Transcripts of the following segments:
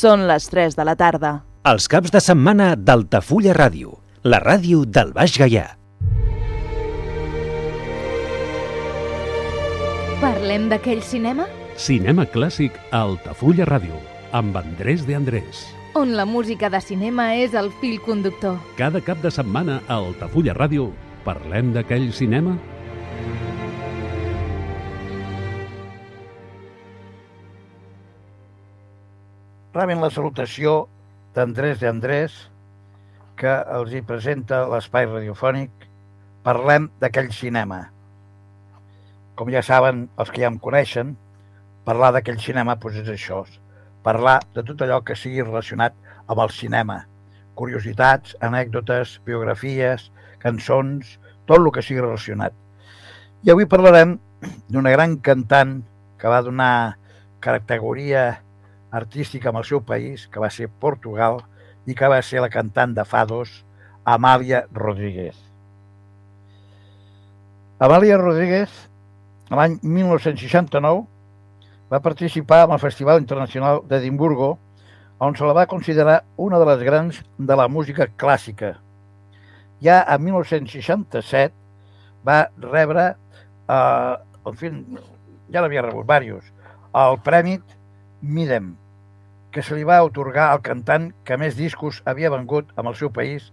Són les 3 de la tarda. Els caps de setmana d'Altafulla Ràdio, la ràdio del Baix Gaià. Parlem d'aquell cinema? Cinema clàssic a Altafulla Ràdio, amb Andrés de Andrés. On la música de cinema és el fil conductor. Cada cap de setmana a Altafulla Ràdio parlem d'aquell cinema? Rebin la salutació d'Andrés Andrés, que els hi presenta l'espai radiofònic Parlem d'aquell cinema. Com ja saben, els que ja em coneixen, parlar d'aquell cinema doncs és això, parlar de tot allò que sigui relacionat amb el cinema. Curiositats, anècdotes, biografies, cançons, tot el que sigui relacionat. I avui parlarem d'una gran cantant que va donar categoria artística amb el seu país, que va ser Portugal, i que va ser la cantant de Fados, Amàlia Rodríguez. Amàlia Rodríguez, l'any 1969, va participar en el Festival Internacional d'Edimburgo, on se la va considerar una de les grans de la música clàssica. Ja a 1967 va rebre, eh, en fi, ja l'havia rebut diversos, el Premi Midem, que se li va otorgar al cantant que més discos havia vengut amb el seu país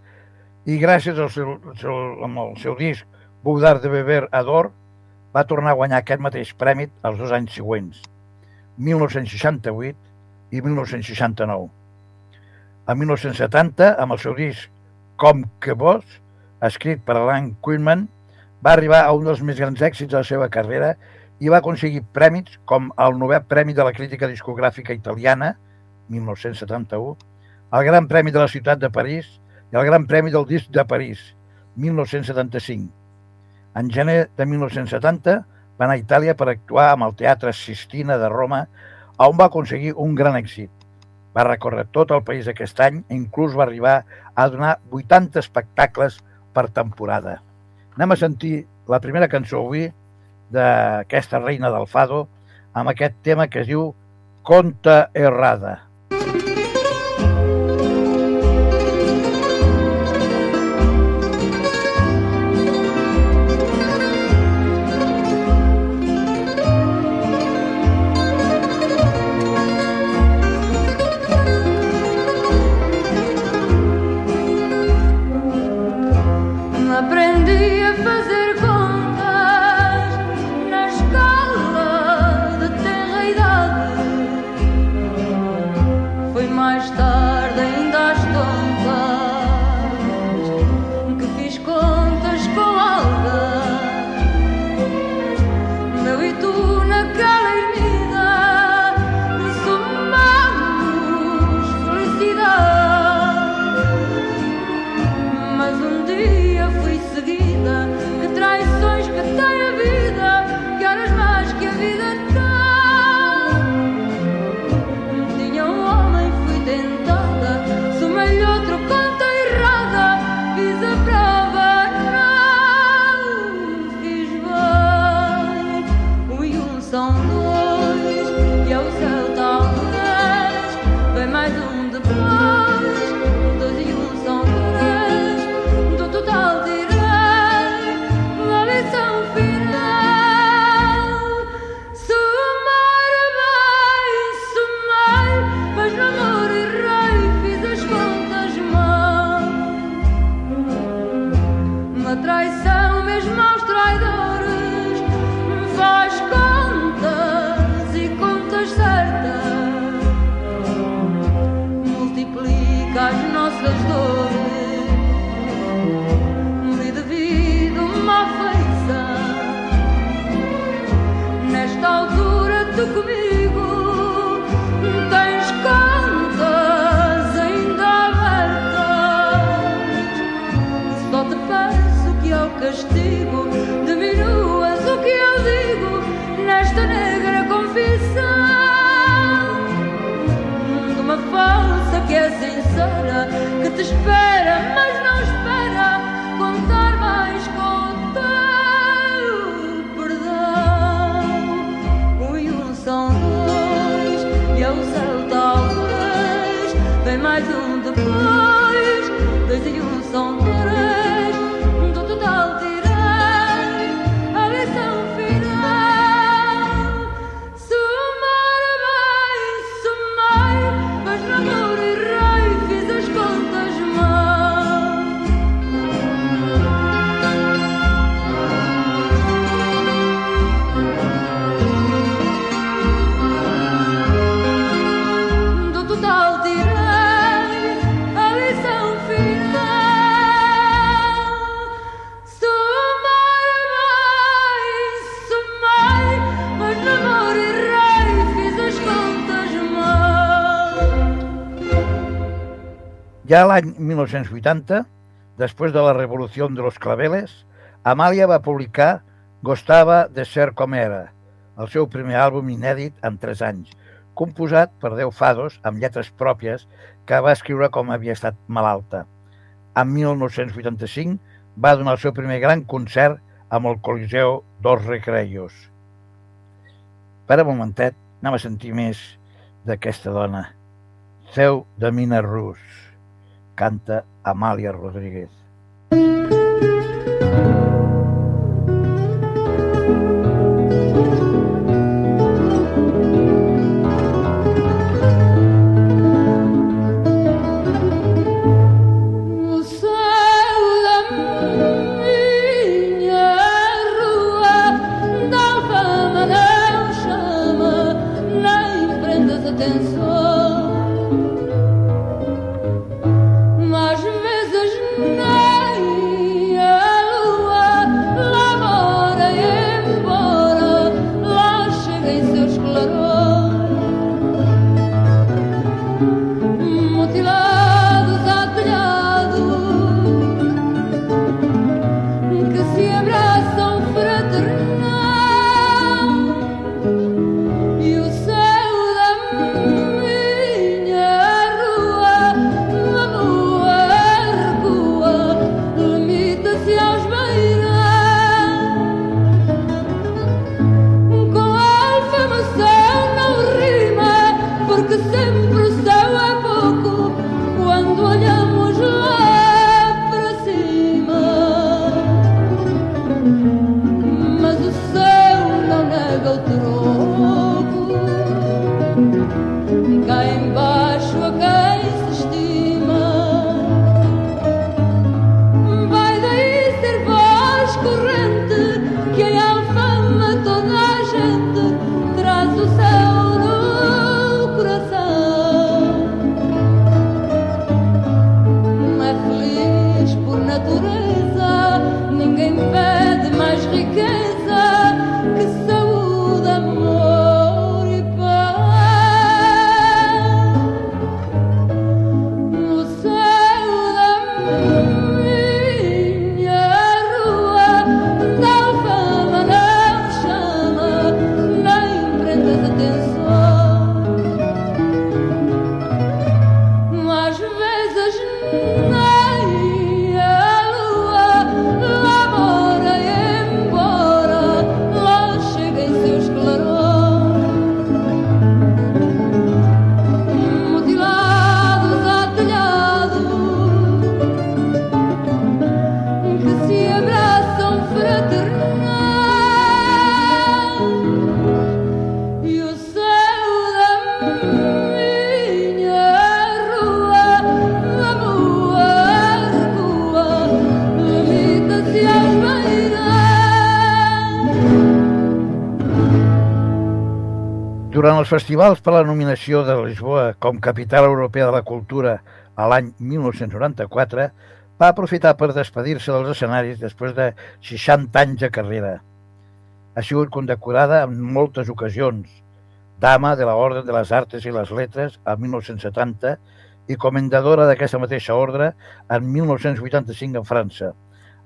i gràcies al seu, seu, amb el seu disc Boudard de Beber Ador va tornar a guanyar aquest mateix premi els dos anys següents, 1968 i 1969. A 1970, amb el seu disc Com que vos, escrit per Alan Quinman, va arribar a un dels més grans èxits de la seva carrera i va aconseguir prèmits com el novè Premi de la Crítica Discogràfica Italiana, 1971, el Gran Premi de la Ciutat de París i el Gran Premi del Disc de París, 1975. En gener de 1970 va anar a Itàlia per actuar amb el Teatre Sistina de Roma, on va aconseguir un gran èxit. Va recórrer tot el país aquest any i inclús va arribar a donar 80 espectacles per temporada. Anem a sentir la primera cançó avui d'aquesta reina del fado amb aquest tema que es diu Conta Errada. Ja l'any 1980, després de la Revolució de los Claveles, Amàlia va publicar Gostava de ser com era, el seu primer àlbum inèdit en tres anys, composat per deu fados amb lletres pròpies que va escriure com havia estat malalta. En 1985 va donar el seu primer gran concert amb el Coliseu dos Recreios. Per un momentet, anem a sentir més d'aquesta dona. Seu de Mina Rus canta Amàlia Rodríguez. Els festivals per la nominació de Lisboa com capital europea de la cultura a l'any 1994, va aprofitar per despedir-se dels escenaris després de 60 anys de carrera. Ha sigut condecorada en moltes ocasions, dama de l'Ordre de les Artes i les Letres a 1970 i comendadora d'aquesta mateixa ordre en 1985 en França,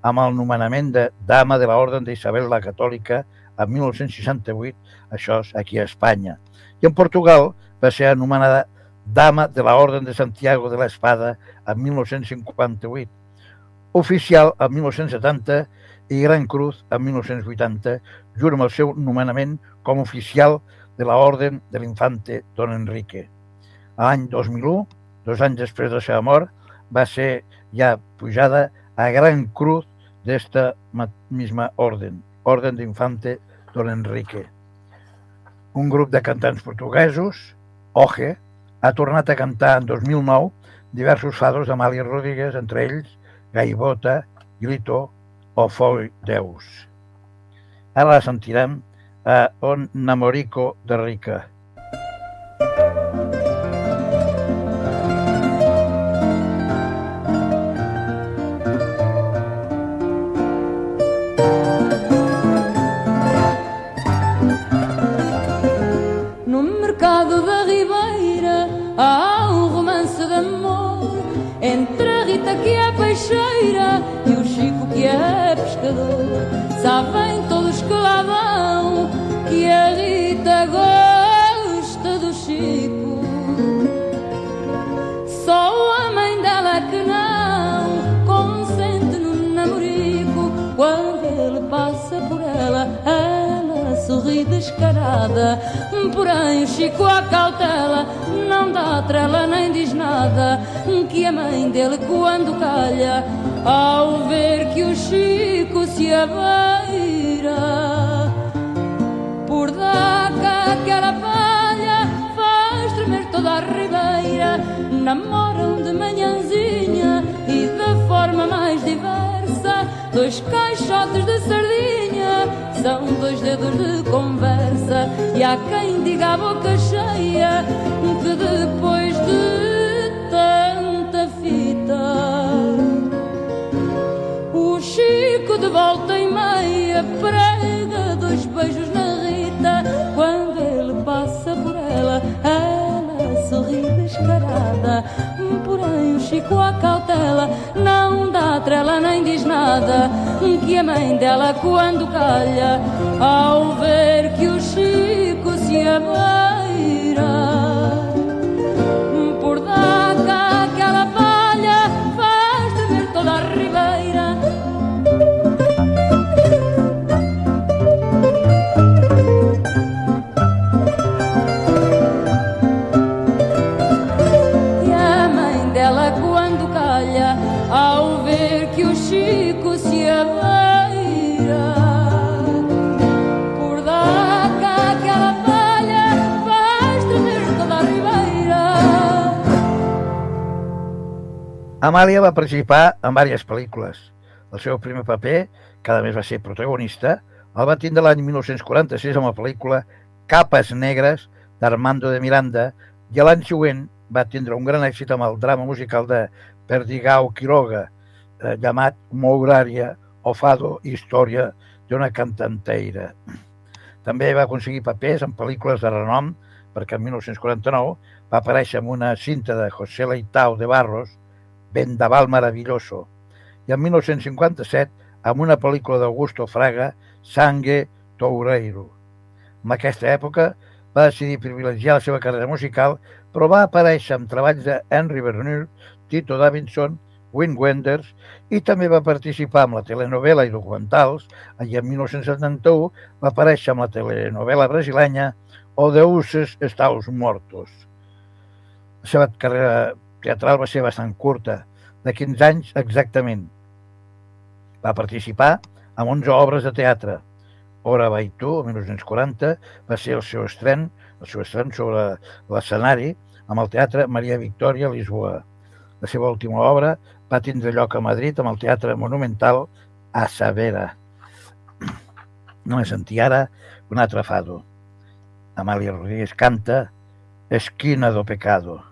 amb el nomenament de Dama de l'Ordre d'Isabel la Catòlica en 1968, això és aquí a Espanya. I en Portugal va ser anomenada Dama de la Orden de Santiago de la Espada en 1958, oficial en 1970 i Gran Cruz en 1980, junt amb el seu nomenament com oficial de la Orden de l'Infante Don Enrique. L'any 2001 dos anys després de la seva mort, va ser ja pujada a Gran Cruz d'esta ma- misma orden, Orden d'Infante Don Enrique. Un grup de cantants portuguesos, Oje, ha tornat a cantar en 2009 diversos fados d'Amàlia Rodríguez, entre ells Gaivota, Grito o Foi Deus. Ara la sentirem a On Namorico de Rica. Porém o Chico a cautela não dá trela nem diz nada. Que a mãe dele quando calha ao ver que o Chico se abeira por daca aquela palha faz tremer toda a ribeira. Namoram de manhãzinha e da forma mais diversa. Dois caixotes de sardinha são dois dedos de conversa. E há quem diga a boca cheia que depois de tanta fita. O Chico de volta e meia prega dois beijos na Rita. Quando ele passa por ela, ela sorri descarada. Porém, o Chico a cautela não dá trela nem diz nada. Que a mãe dela, quando calha, ao ver que o Chico se abeira Amàlia va participar en diverses pel·lícules. El seu primer paper, que a més va ser protagonista, el va tindre l'any 1946 amb la pel·lícula Capes Negres d'Armando de Miranda i l'any següent va tindre un gran èxit amb el drama musical de Perdigao Quiroga, eh, llamat Mouraria o Fado, història d'una cantanteira. També va aconseguir papers en pel·lícules de renom, perquè en 1949 va aparèixer en una cinta de José Leitao de Barros, Vendaval Maravilloso, i en 1957 amb una pel·lícula d'Augusto Fraga, Sangue Toureiro. En aquesta època va decidir privilegiar la seva carrera musical, però va aparèixer en treballs de Henry Verneuil, Tito Davidson, Wim Wenders i també va participar en la telenovela i documentals i en 1971 va aparèixer en la telenovela brasilenya O Deuses Estaus Mortos. La seva carrera teatral va ser bastant curta, de 15 anys exactament. Va participar en 11 obres de teatre. Ora el 1940, va ser el seu estren, el seu estren sobre l'escenari amb el teatre Maria Victòria a Lisboa. La seva última obra va tindre lloc a Madrid amb el Teatre Monumental a Savera. No sentir ara un altre fado. Amàlia Rodríguez canta Esquina do Pecado.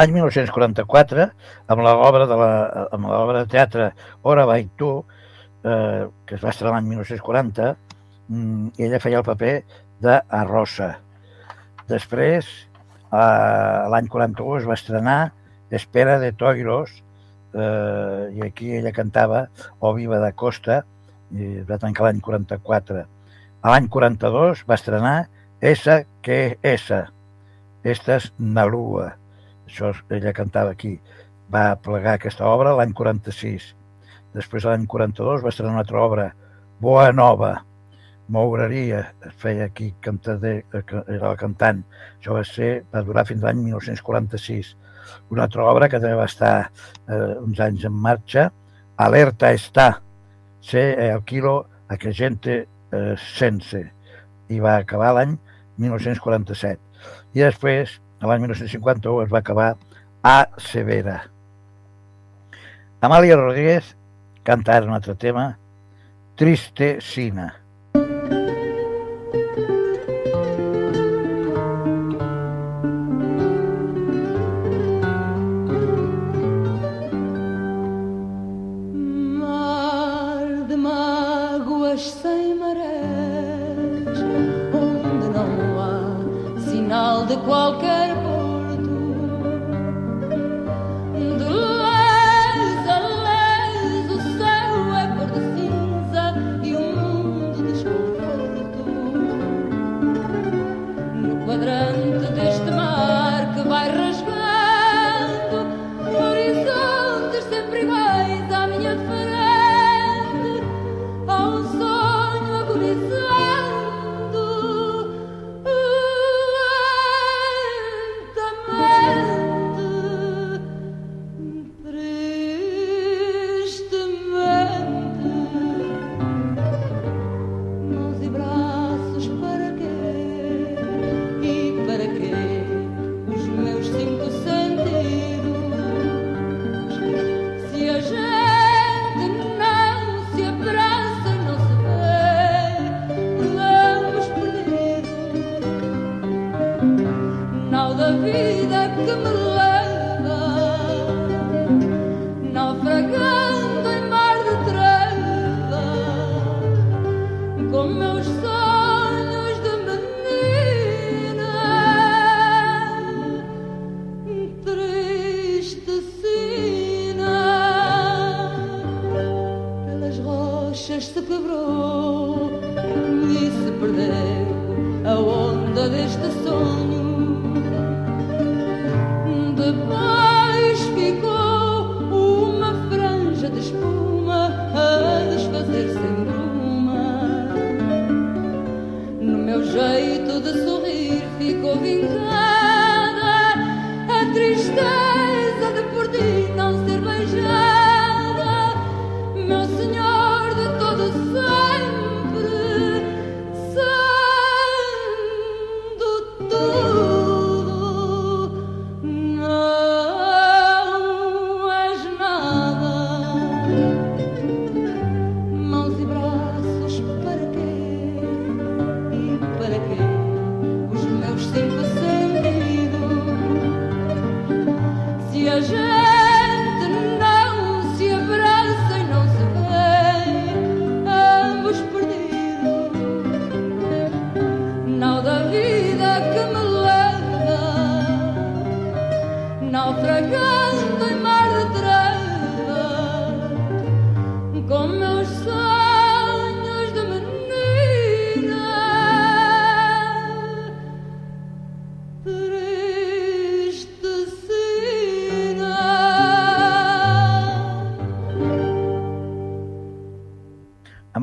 L'any 1944, amb l'obra de, la, amb l'obra de teatre Ora vai tu, eh, que es va estrenar l'any 1940, mm, ella feia el paper d'Arrosa. Després, eh, l'any 41 es va estrenar Espera de Toiros, eh, i aquí ella cantava O Viva da Costa, i va tancar l'any 44. A l'any 42 va estrenar Esa que esa, Esta és Nalua, això ella cantava aquí. Va plegar aquesta obra l'any 46. Després, l'any 42, va estrenar una altra obra, Boa Nova, Mouraria, es feia aquí, cantader, eh, era el cantant. Això va ser, va durar fins l'any 1946. Una altra obra que també va estar eh, uns anys en marxa, Alerta està, sé el kilo a que gente eh, sense, i va acabar l'any 1947. I després, l'any 1951, es va acabar A Severa. Amàlia Rodríguez canta ara un altre tema, Triste Sina.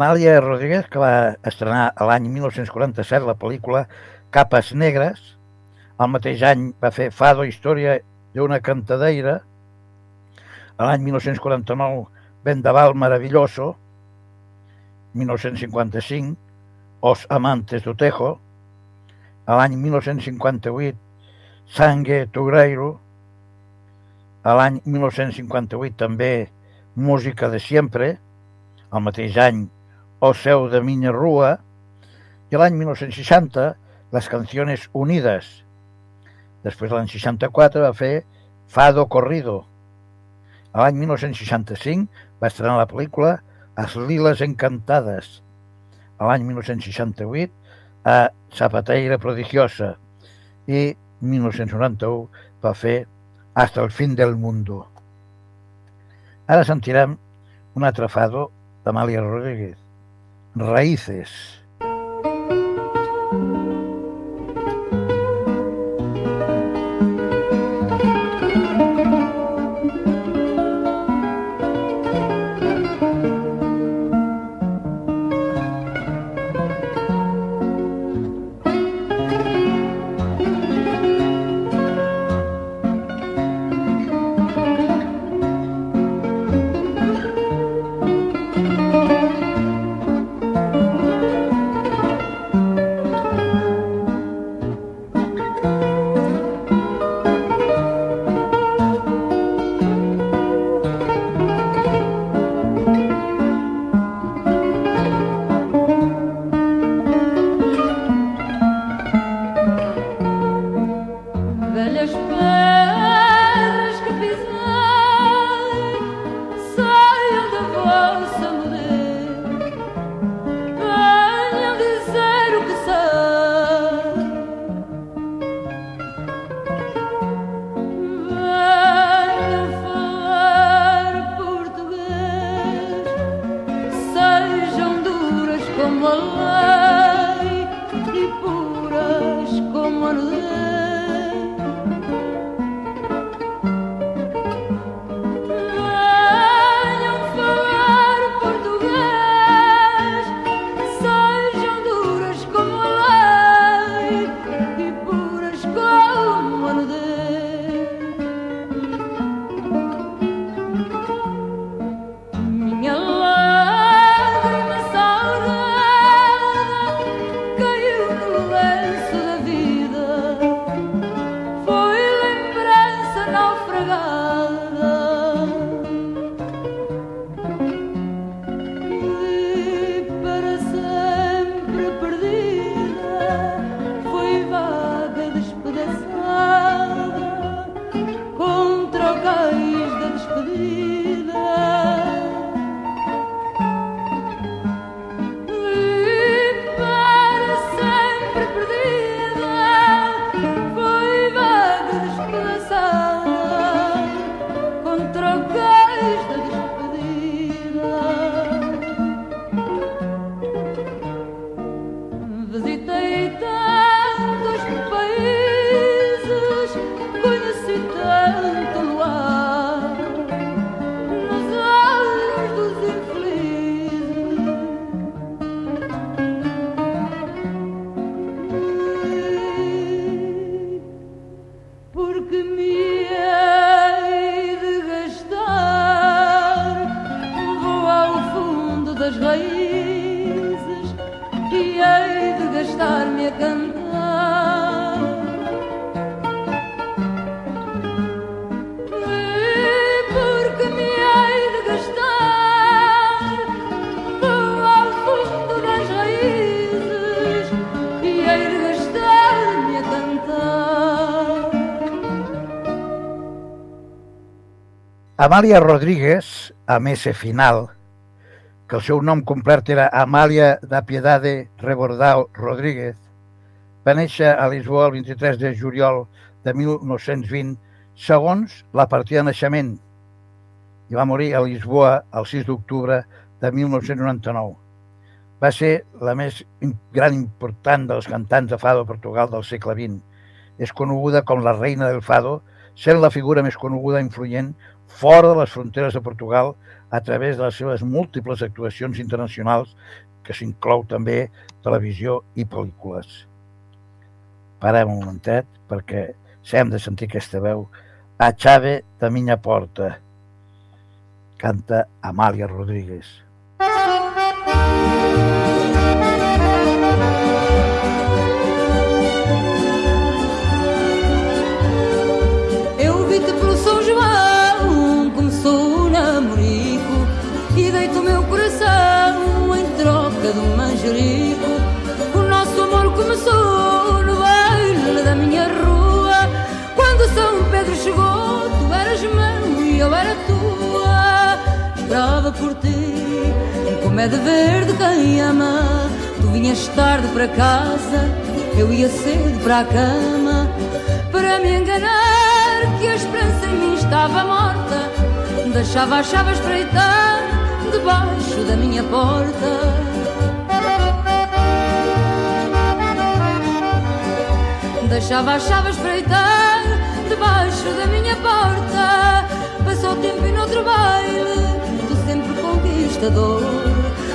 Amàlia Rodríguez, que va estrenar l'any 1947 la pel·lícula Capes Negres, el mateix any va fer Fado, història d'una cantadeira, l'any 1949 Vendaval Maravilloso, 1955 Os Amantes do Tejo, a l'any 1958 Sangue Tugreiro, l'any 1958 també Música de Siempre, el mateix any O seu de Minya Rua, i l'any 1960 Les Canciones Unides. Després, l'any 64, va fer Fado Corrido. L'any 1965 va estrenar la pel·lícula As Liles Encantades. L'any 1968 a Zapateira Prodigiosa i 1991 va fer Hasta el fin del mundo. Ara sentirem un altre fado d'Amàlia Rodríguez. Raíces. Amàlia Rodríguez, a més final, que el seu nom complet era Amàlia da Piedade Rebordal Rodríguez, va néixer a Lisboa el 23 de juliol de 1920, segons la partida de naixement, i va morir a Lisboa el 6 d'octubre de 1999. Va ser la més gran important dels cantants de fado a Portugal del segle XX. És coneguda com la reina del fado, sent la figura més coneguda i influent fora de les fronteres de Portugal a través de les seves múltiples actuacions internacionals, que s'inclou també televisió i pel·lícules. Parem un momentet perquè si hem de sentir aquesta veu a Xave de Minya Porta. Canta Amàlia Rodríguez. Esperava por ti, como é de verde quem ama Tu vinhas tarde para casa, eu ia cedo para a cama para me enganar que a esperança em mim estava morta. Deixava a chave a espreitar debaixo da minha porta. Deixava a chave a espreitar debaixo da minha porta. Tempo e noutro baile, tu sempre conquistador.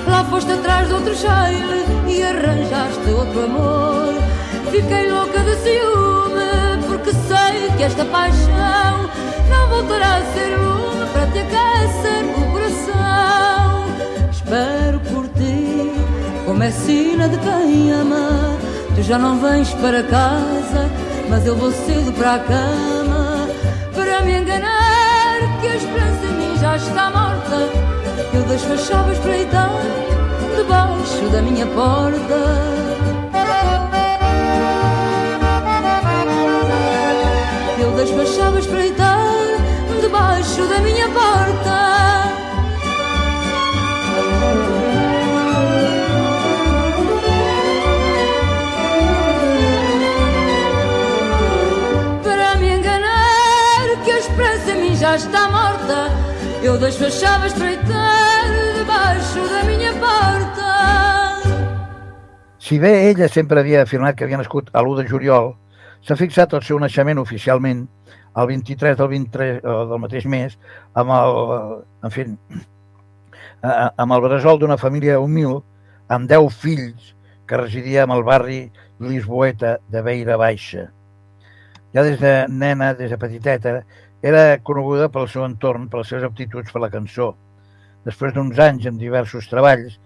Lá foste atrás de outro cheile e arranjaste outro amor. Fiquei louca de ciúme, porque sei que esta paixão não voltará a ser lume para te aquecer o coração. Espero por ti, como é sina de quem ama. Tu já não vens para casa, mas eu vou cedo para a cama para me enganar esperança em mim já está morta. Eu deixo as chaves espreitar debaixo da minha porta. Eu deixo a chave a espreitar debaixo da minha porta. Eu deixo a chave a espreitar debaixo da minha porta. Si bé ella sempre havia afirmat que havia nascut a l'1 de juliol, s'ha fixat el seu naixement oficialment el 23 del, 23, eh, del mateix mes amb el, en fi, amb el bressol d'una família humil amb 10 fills que residia en el barri Lisboeta de Beira Baixa. Ja des de nena, des de petiteta, era coneguda pel seu entorn, per les seves aptituds per la cançó. Després d'uns anys en diversos treballs,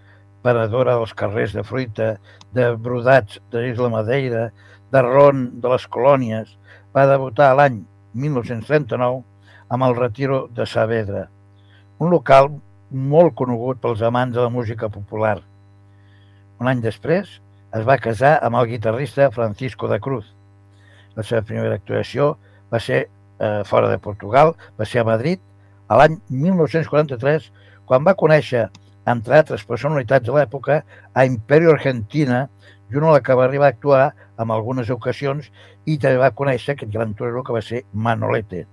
paradora dels carrers de fruita, de brodats de l'Isla Madeira, de ron de les colònies, va debutar l'any 1939 amb el Retiro de Saavedra, un local molt conegut pels amants de la música popular. Un any després es va casar amb el guitarrista Francisco de Cruz. La seva primera actuació va ser eh, fora de Portugal, va ser a Madrid, a l'any 1943, quan va conèixer, entre altres personalitats de l'època, a Imperio Argentina, junt a la que va arribar a actuar en algunes ocasions i també va conèixer aquest gran torero que va ser Manolete.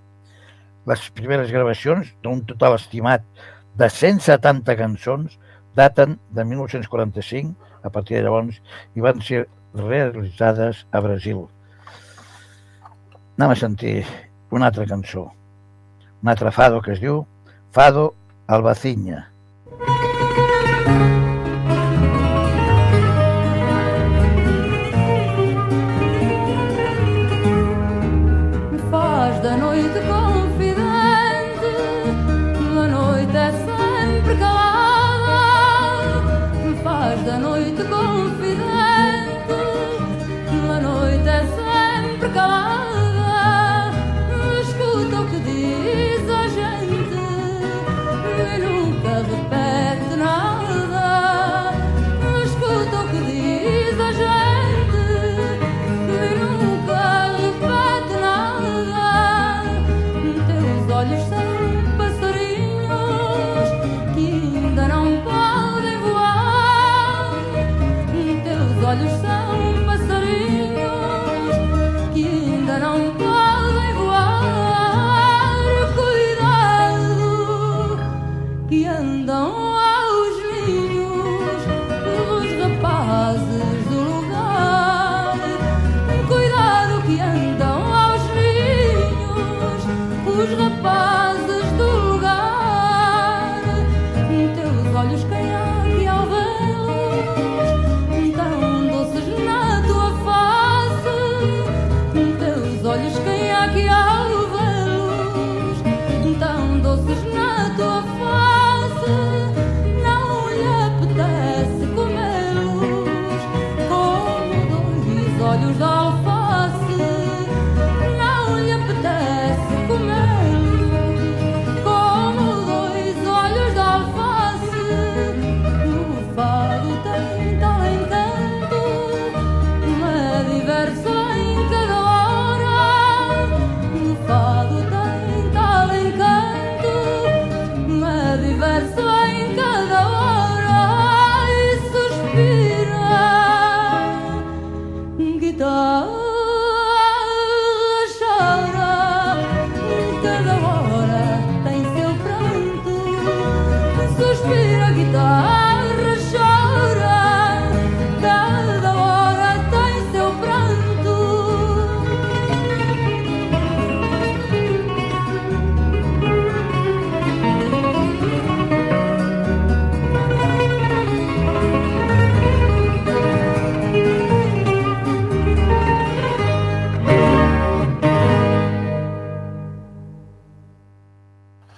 Les primeres gravacions, d'un total estimat de 170 cançons, daten de 1945, a partir de llavors, i van ser realitzades a Brasil. Anem a sentir una altra cançó, un altre fado que es diu Fado Albaciña. Me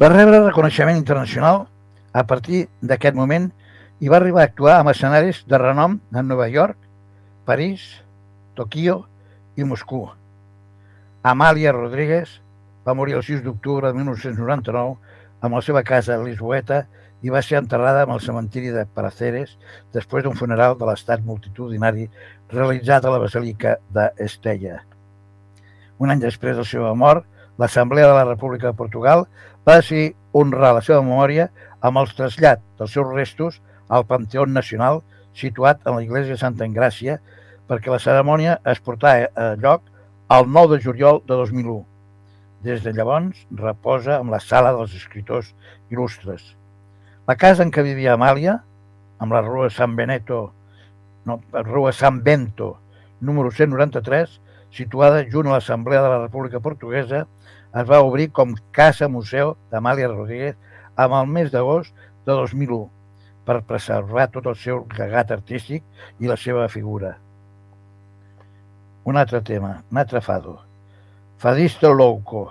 Va rebre reconeixement internacional a partir d'aquest moment i va arribar a actuar amb escenaris de renom a Nova York, París, Tokio i Moscou. Amàlia Rodríguez va morir el 6 d'octubre de 1999 amb la seva casa a Lisboeta i va ser enterrada amb el cementiri de Paraceres després d'un funeral de l'estat multitudinari realitzat a la Basílica d'Estella. Un any després de la seva mort, l'Assemblea de la República de Portugal va decidir honrar la seva memòria amb el trasllat dels seus restos al Panteó Nacional situat en la Iglesia de Santa Engràcia perquè la cerimònia es portava a lloc el 9 de juliol de 2001. Des de llavors reposa en la sala dels escriptors il·lustres. La casa en què vivia Amàlia, amb la rua San Beneto, no, rua San Bento, número 193, situada junt a l'Assemblea de la República Portuguesa, es va obrir com Casa Museu d'Amàlia Rodríguez amb el mes d'agost de 2001 per preservar tot el seu llegat artístic i la seva figura. Un altre tema, un altre fado. Fadisto Louco.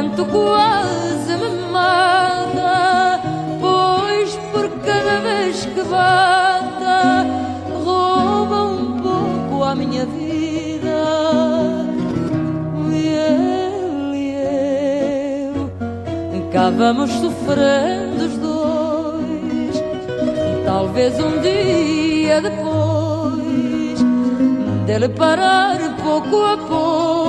Canto quase me mata, pois por cada vez que bata, rouba um pouco a minha vida. E ele e eu, cá vamos sofrendo os dois, talvez um dia depois dele parar pouco a pouco.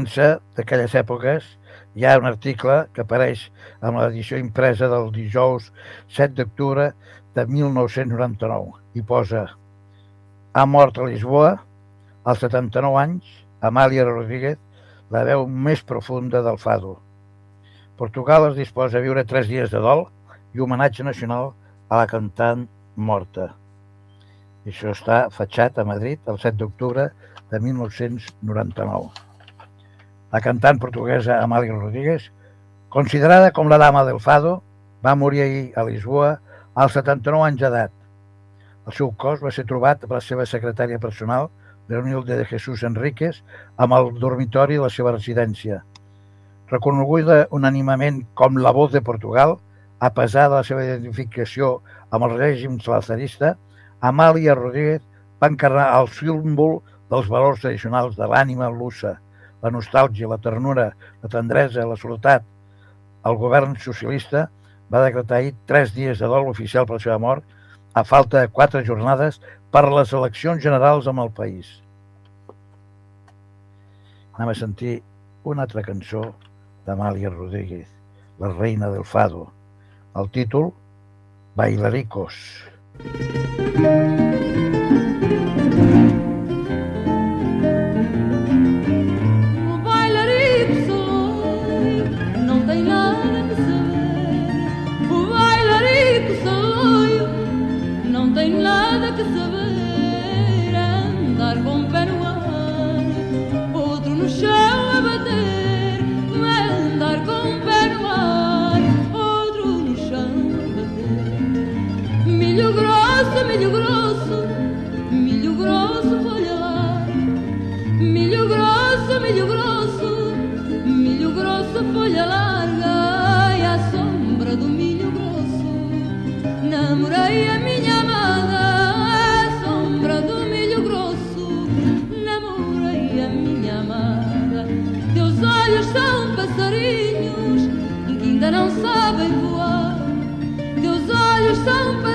Premsa d'aquelles èpoques, hi ha un article que apareix amb l'edició impresa del dijous 7 d'octubre de 1999 i posa ha mort a Lisboa, als 79 anys, Amàlia Rodríguez, la veu més profunda del fado. Portugal es disposa a viure tres dies de dol i homenatge nacional a la cantant morta. I això està fatxat a Madrid el 7 d'octubre de 1999. La cantant portuguesa Amàlia Rodríguez, considerada com la dama del fado, va morir ahir a Lisboa als 79 anys d'edat. El seu cos va ser trobat per la seva secretària personal, Leonilde de Jesús Enríquez, amb el dormitori de la seva residència. Reconeguda unànimament com la voz de Portugal, a pesar de la seva identificació amb el règim lazarista, Amàlia Rodríguez va encarnar el símbol dels valors tradicionals de l'ànima lusa, la nostàlgia, la ternura, la tendresa, la soledat. El govern socialista va decretar ahir tres dies de dol oficial per la seva mort, a falta de quatre jornades per les eleccions generals amb el país. Anem a sentir una altra cançó d'Amàlia Rodríguez, la reina del fado. El títol, Bailaricos. O sabem voar. Teus olhos são passarinhos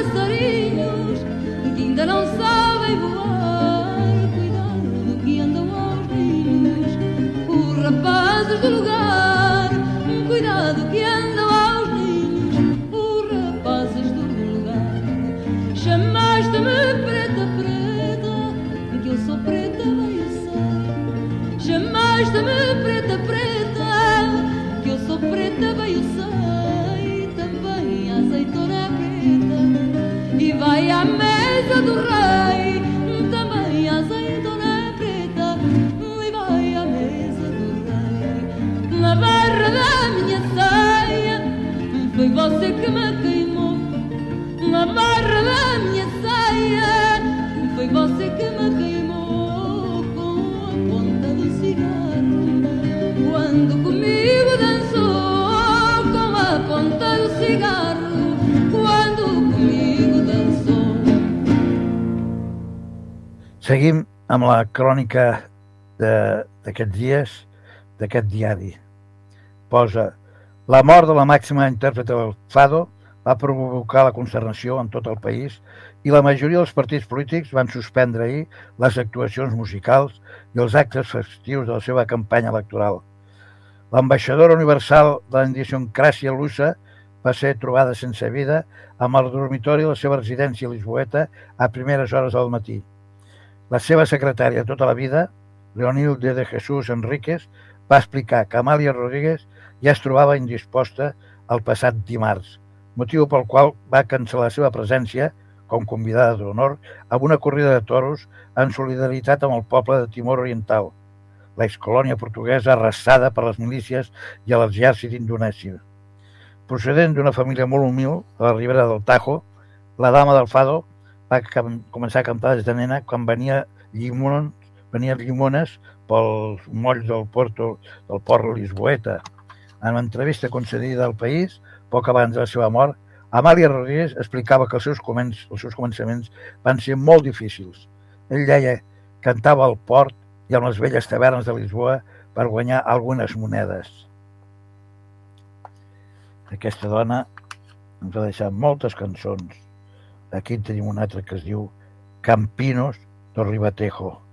me queimou. Na barra da minha saia foi você que me queimou com a ponta do cigarro. Quando comigo dançou com a ponta do cigarro. Quando comigo dançou. Seguim amb la crònica d'aquests dies, d'aquest diari. Posa la mort de la màxima intèrprete del Fado va provocar la consternació en tot el país i la majoria dels partits polítics van suspendre ahir les actuacions musicals i els actes festius de la seva campanya electoral. L'ambaixadora universal de la idiosincràsia lusa va ser trobada sense vida amb el dormitori de la seva residència a Lisboeta a primeres hores del matí. La seva secretària tota la vida, Leonilde de Jesús Enríquez, va explicar que Amàlia Rodríguez ja es trobava indisposta el passat dimarts, motiu pel qual va cancel·lar la seva presència com convidada d'honor a una corrida de toros en solidaritat amb el poble de Timor Oriental, l'excolònia portuguesa arrasada per les milícies i l'exèrcit indonèsia. Procedent d'una família molt humil a la ribera del Tajo, la dama del Fado va començar a cantar des de nena quan venia llimons, venien llimones pels molls del porto del port Lisboeta. En una entrevista concedida al país, poc abans de la seva mort, Amàlia Rodríguez explicava que els seus, començ, els seus començaments van ser molt difícils. Ell deia cantava al port i amb les velles tavernes de Lisboa per guanyar algunes monedes. Aquesta dona ens va deixar moltes cançons. Aquí en tenim una altra que es diu Campinos do Ribatejo.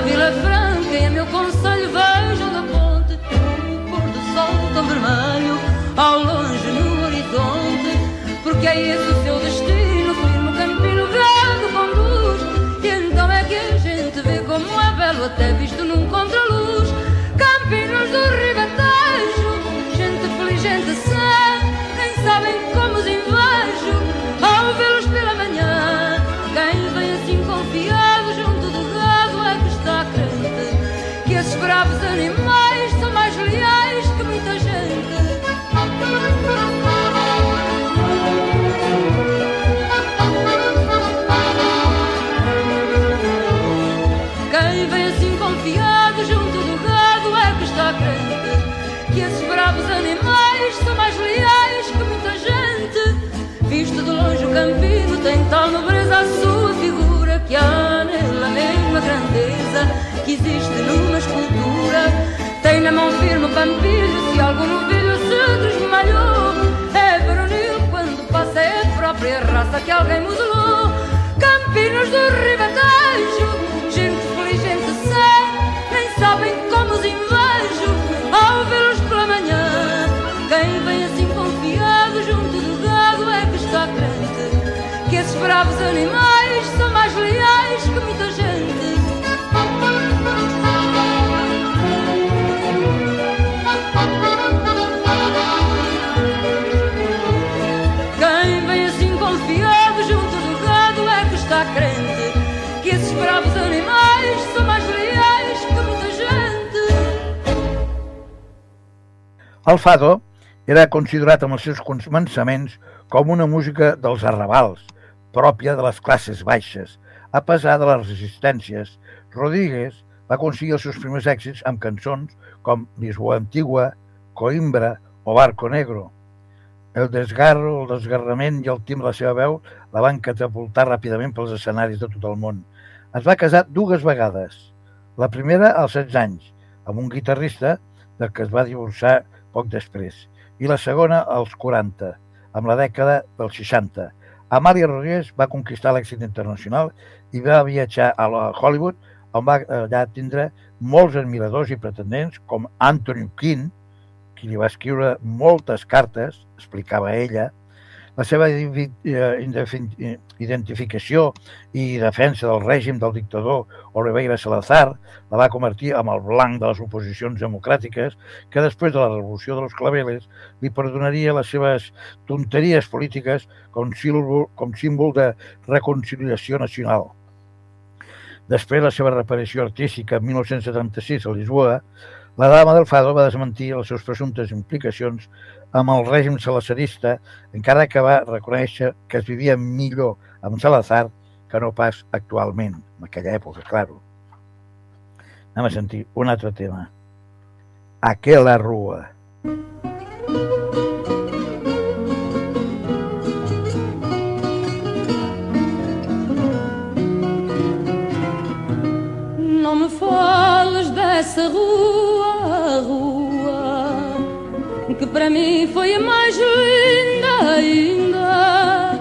Vila Franca e a meu conselho vejo da ponte o pôr do sol tão vermelho ao longe no horizonte, porque é isso que existe numa escultura. Tem na mão firme o pampilho, se algum novilho se desmalhou. É varonil quando passa é a própria raça que alguém modelou. Campinos do Ribatejo, El fado era considerat amb els seus començaments com una música dels arrabals, pròpia de les classes baixes. A pesar de les resistències, Rodríguez va aconseguir els seus primers èxits amb cançons com Lisboa Antigua, Coimbra o Barco Negro. El desgarro, el desgarrament i el tim de la seva veu la van catapultar ràpidament pels escenaris de tot el món. Es va casar dues vegades. La primera als 16 anys, amb un guitarrista del que es va divorciar poc després, i la segona als 40, amb la dècada dels 60. Amàlia Rodríguez va conquistar l'èxit internacional i va viatjar a Hollywood, on va allà tindre molts admiradors i pretendents, com Anthony Quinn, qui li va escriure moltes cartes, explicava ella, la seva identificació i defensa del règim del dictador Oliveira Salazar la va convertir en el blanc de les oposicions democràtiques que després de la revolució dels claveles li perdonaria les seves tonteries polítiques com símbol, com símbol de reconciliació nacional. Després la seva reparació artística en 1976 a Lisboa, la dama del Fado va desmentir les seves presumptes implicacions amb el règim salazarista, encara que va reconèixer que es vivia millor amb Salazar que no pas actualment, en aquella època, claro. Anem a sentir un altre tema. Aquela rua. Foi a mais linda ainda.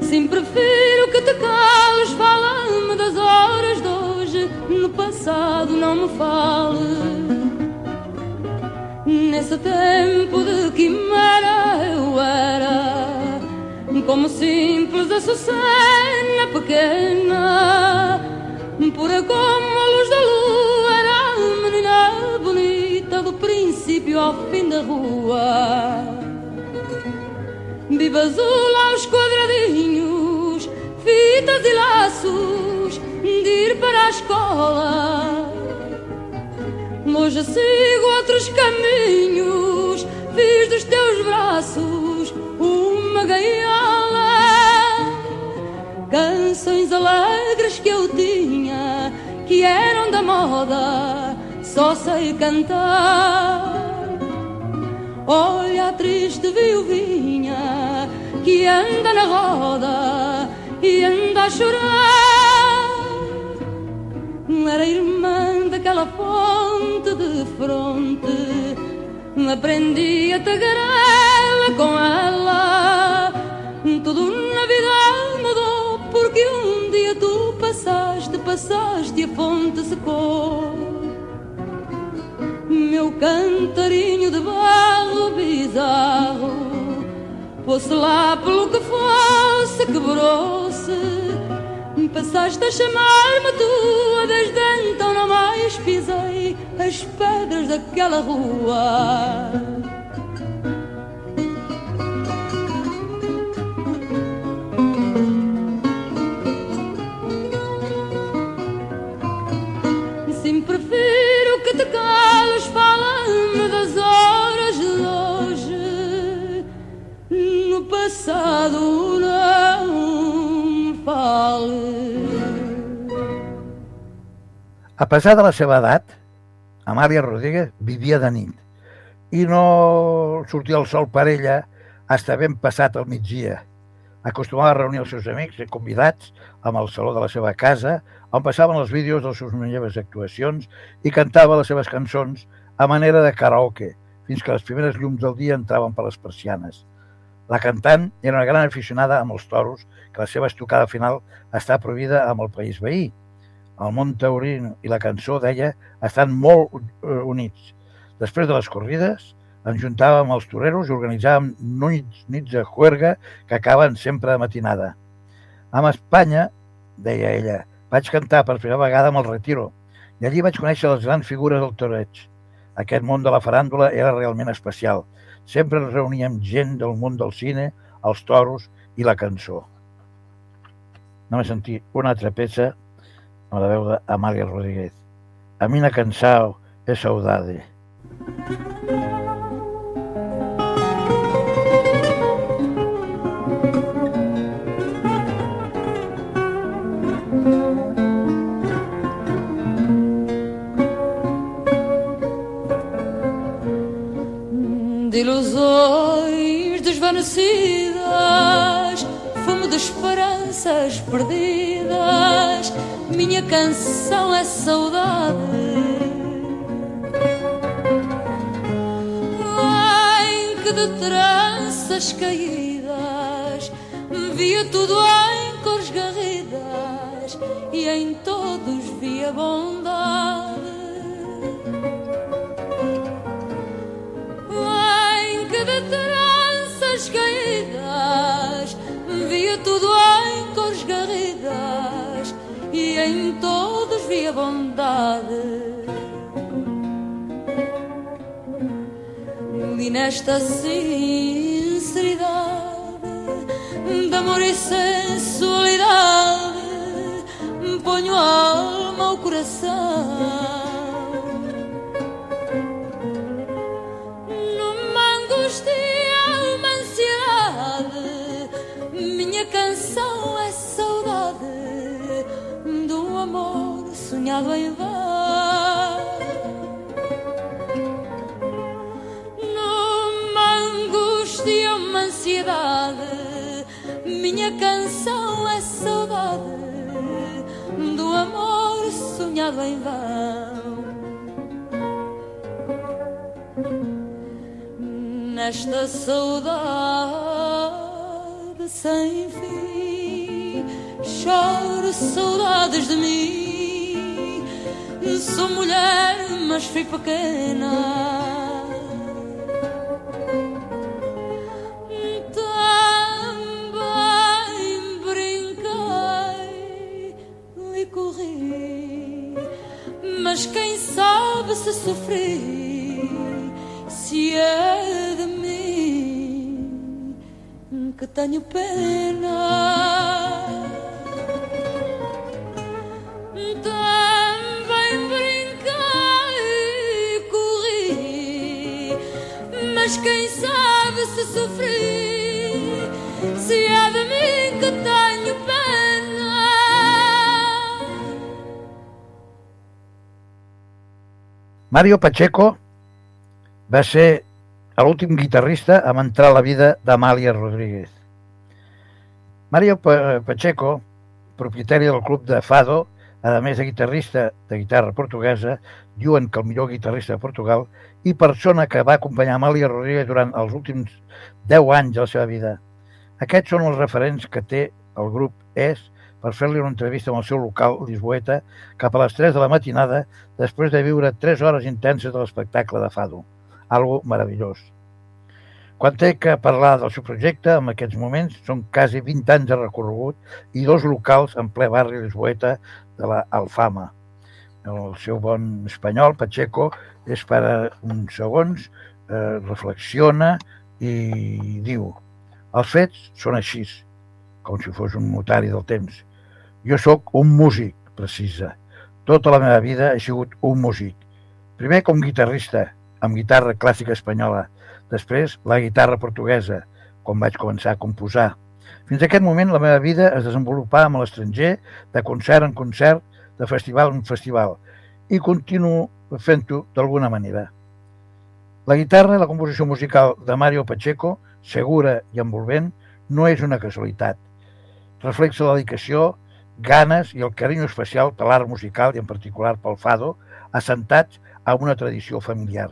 Sim, prefiro que te cales, fala-me das horas de hoje, no passado não me fale. Nesse tempo de quimera eu era como simples açucena pequena, pura como a luz do princípio ao fim da rua. Viva azul aos quadradinhos, fitas e laços, de ir para a escola. Hoje sigo outros caminhos, fiz dos teus braços uma gaiola. Canções alegres que eu tinha, que eram da moda, só sei cantar. Olha a triste viuvinha que anda na roda e anda a chorar. Era irmã daquela fonte de fronte. Aprendi a tagarela com ela. Tudo na vida mudou porque um dia tu passaste, passaste e a fonte secou. Meu cantarinho de barro bizarro, fosse lá pelo que for. se quebrou-se. Passaste a chamar-me tua, desde então não mais pisei as pedras daquela rua. A pesar de la seva edat, Amàlia Rodríguez vivia de nit i no sortia el sol per ella hasta ben passat el migdia. Acostumava a reunir els seus amics i convidats amb el saló de la seva casa, on passaven els vídeos dels seus millors actuacions i cantava les seves cançons a manera de karaoke, fins que les primeres llums del dia entraven per les persianes. La cantant era una gran aficionada amb els toros, que la seva estocada final està prohibida amb el país veí. El món taurí i la cançó, deia, estan molt eh, units. Després de les corrides, ens juntàvem els toreros i organitzàvem nits, nits de juerga que acaben sempre de matinada. Amb Espanya, deia ella, vaig cantar per primera vegada amb el Retiro i allí vaig conèixer les grans figures del toreig. Aquest món de la faràndula era realment especial. Sempre ens reuníem gent del món del cine, els toros i la cançó. Anem a sentir una altra peça amb la veu d'Amàlia Rodríguez. A mi na cansao é saudade. de ilusões desvanecidas, fumo de esperanças perdidas. Minha canção é saudade. Ai, que de tranças caídas via tudo em cores garridas e em todos via bondade. Em que de tranças caídas via tudo em cores garridas em todos via bondade. E nesta sinceridade de amor e sensualidade ponho a alma ao coração. Nesta saudade sem fim. Choro saudades de mim. Sou mulher, mas fui pequena. Também brinquei e corri, mas quem sabe se sofri, que tenho pena. Também brinquei e corri, mas quem sabe se sofri, se é de mim que tenho pena. Mario Pacheco va ser l'últim guitarrista a entrar a la vida d'Amàlia Rodríguez. Mario Pa- Pacheco, propietari del club de Fado, a més de guitarrista de guitarra portuguesa, diuen que el millor guitarrista de Portugal i persona que va acompanyar Amàlia Rodríguez durant els últims 10 anys de la seva vida. Aquests són els referents que té el grup ES per fer-li una entrevista amb el seu local Lisboeta cap a les 3 de la matinada després de viure 3 hores intenses de l'espectacle de Fado. Algo meravellós. Quan té que parlar del seu projecte, en aquests moments són quasi 20 anys de recorregut i dos locals en ple barri lisboeta de la Alfama. El seu bon espanyol, Pacheco, és per uns segons, eh, reflexiona i diu els fets són així, com si fos un notari del temps. Jo sóc un músic, precisa. Tota la meva vida he sigut un músic. Primer com guitarrista, amb guitarra clàssica espanyola, després la guitarra portuguesa, quan vaig començar a composar. Fins a aquest moment la meva vida es desenvolupava a l'estranger, de concert en concert, de festival en festival, i continuo fent-ho d'alguna manera. La guitarra i la composició musical de Mario Pacheco, segura i envolvent, no és una casualitat. Reflexa la dedicació, ganes i el carinyo especial per l'art musical i en particular pel fado, assentats a una tradició familiar.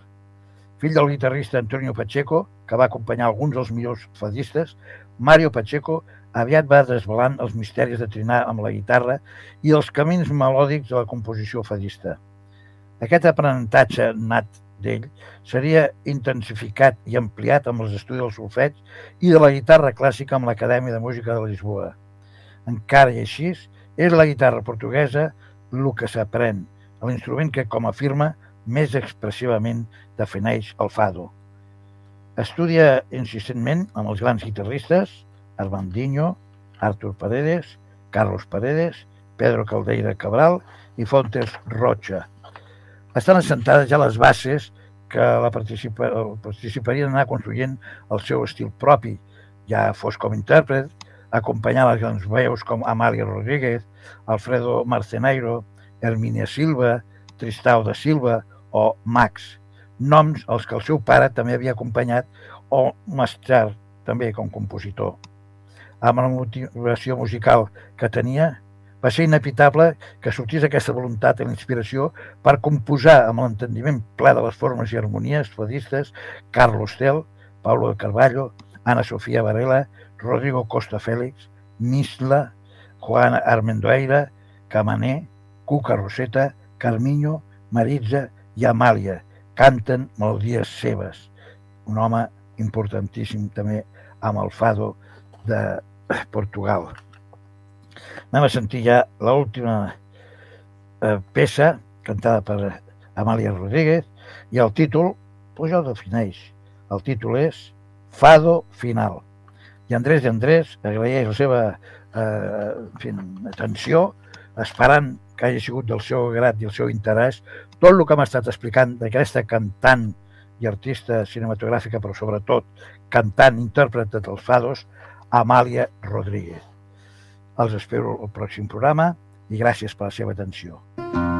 Fill del guitarrista Antonio Pacheco, que va acompanyar alguns dels millors fadistes, Mario Pacheco aviat va desvelant els misteris de trinar amb la guitarra i els camins melòdics de la composició fadista. Aquest aprenentatge nat d'ell seria intensificat i ampliat amb els estudis del solfeig i de la guitarra clàssica amb l'Acadèmia de Música de Lisboa. Encara i així, és la guitarra portuguesa el que s'aprèn, l'instrument que, com afirma, més expressivament defineix el fado. Estudia insistentment amb els grans guitarristes Armandinho, Artur Paredes, Carlos Paredes, Pedro Caldeira Cabral i Fontes Rocha. Estan assentades ja les bases que la participa, participarien anar construint el seu estil propi, ja fos com intèrpret, acompanyant les grans veus com Amàlia Rodríguez, Alfredo Marceneiro, Hermínia Silva, Tristau da Silva o Max, noms als que el seu pare també havia acompanyat o Mastrar, també com compositor. Amb la motivació musical que tenia, va ser inevitable que sortís aquesta voluntat i la inspiració per composar amb l'entendiment ple de les formes i harmonies fadistes Carlos Tel, Paulo de Carballo, Ana Sofia Varela, Rodrigo Costa Félix, Misla, Juan Armendoeira, Camané, Cuca Roseta, Carmiño, Maritza i Amàlia canten melodies seves. Un home importantíssim també amb el fado de Portugal. Anem a sentir ja l'última eh, peça cantada per Amàlia Rodríguez i el títol, doncs ja el defineix. El títol és Fado Final. I Andrés de Andrés agraeix la seva eh, en fi, atenció, esperant que hagi sigut del seu agrat i el seu interès tot el que m'ha estat explicant d'aquesta cantant i artista cinematogràfica, però sobretot cantant, intèrpret dels fados, Amàlia Rodríguez. Els espero al pròxim programa i gràcies per la seva atenció. Com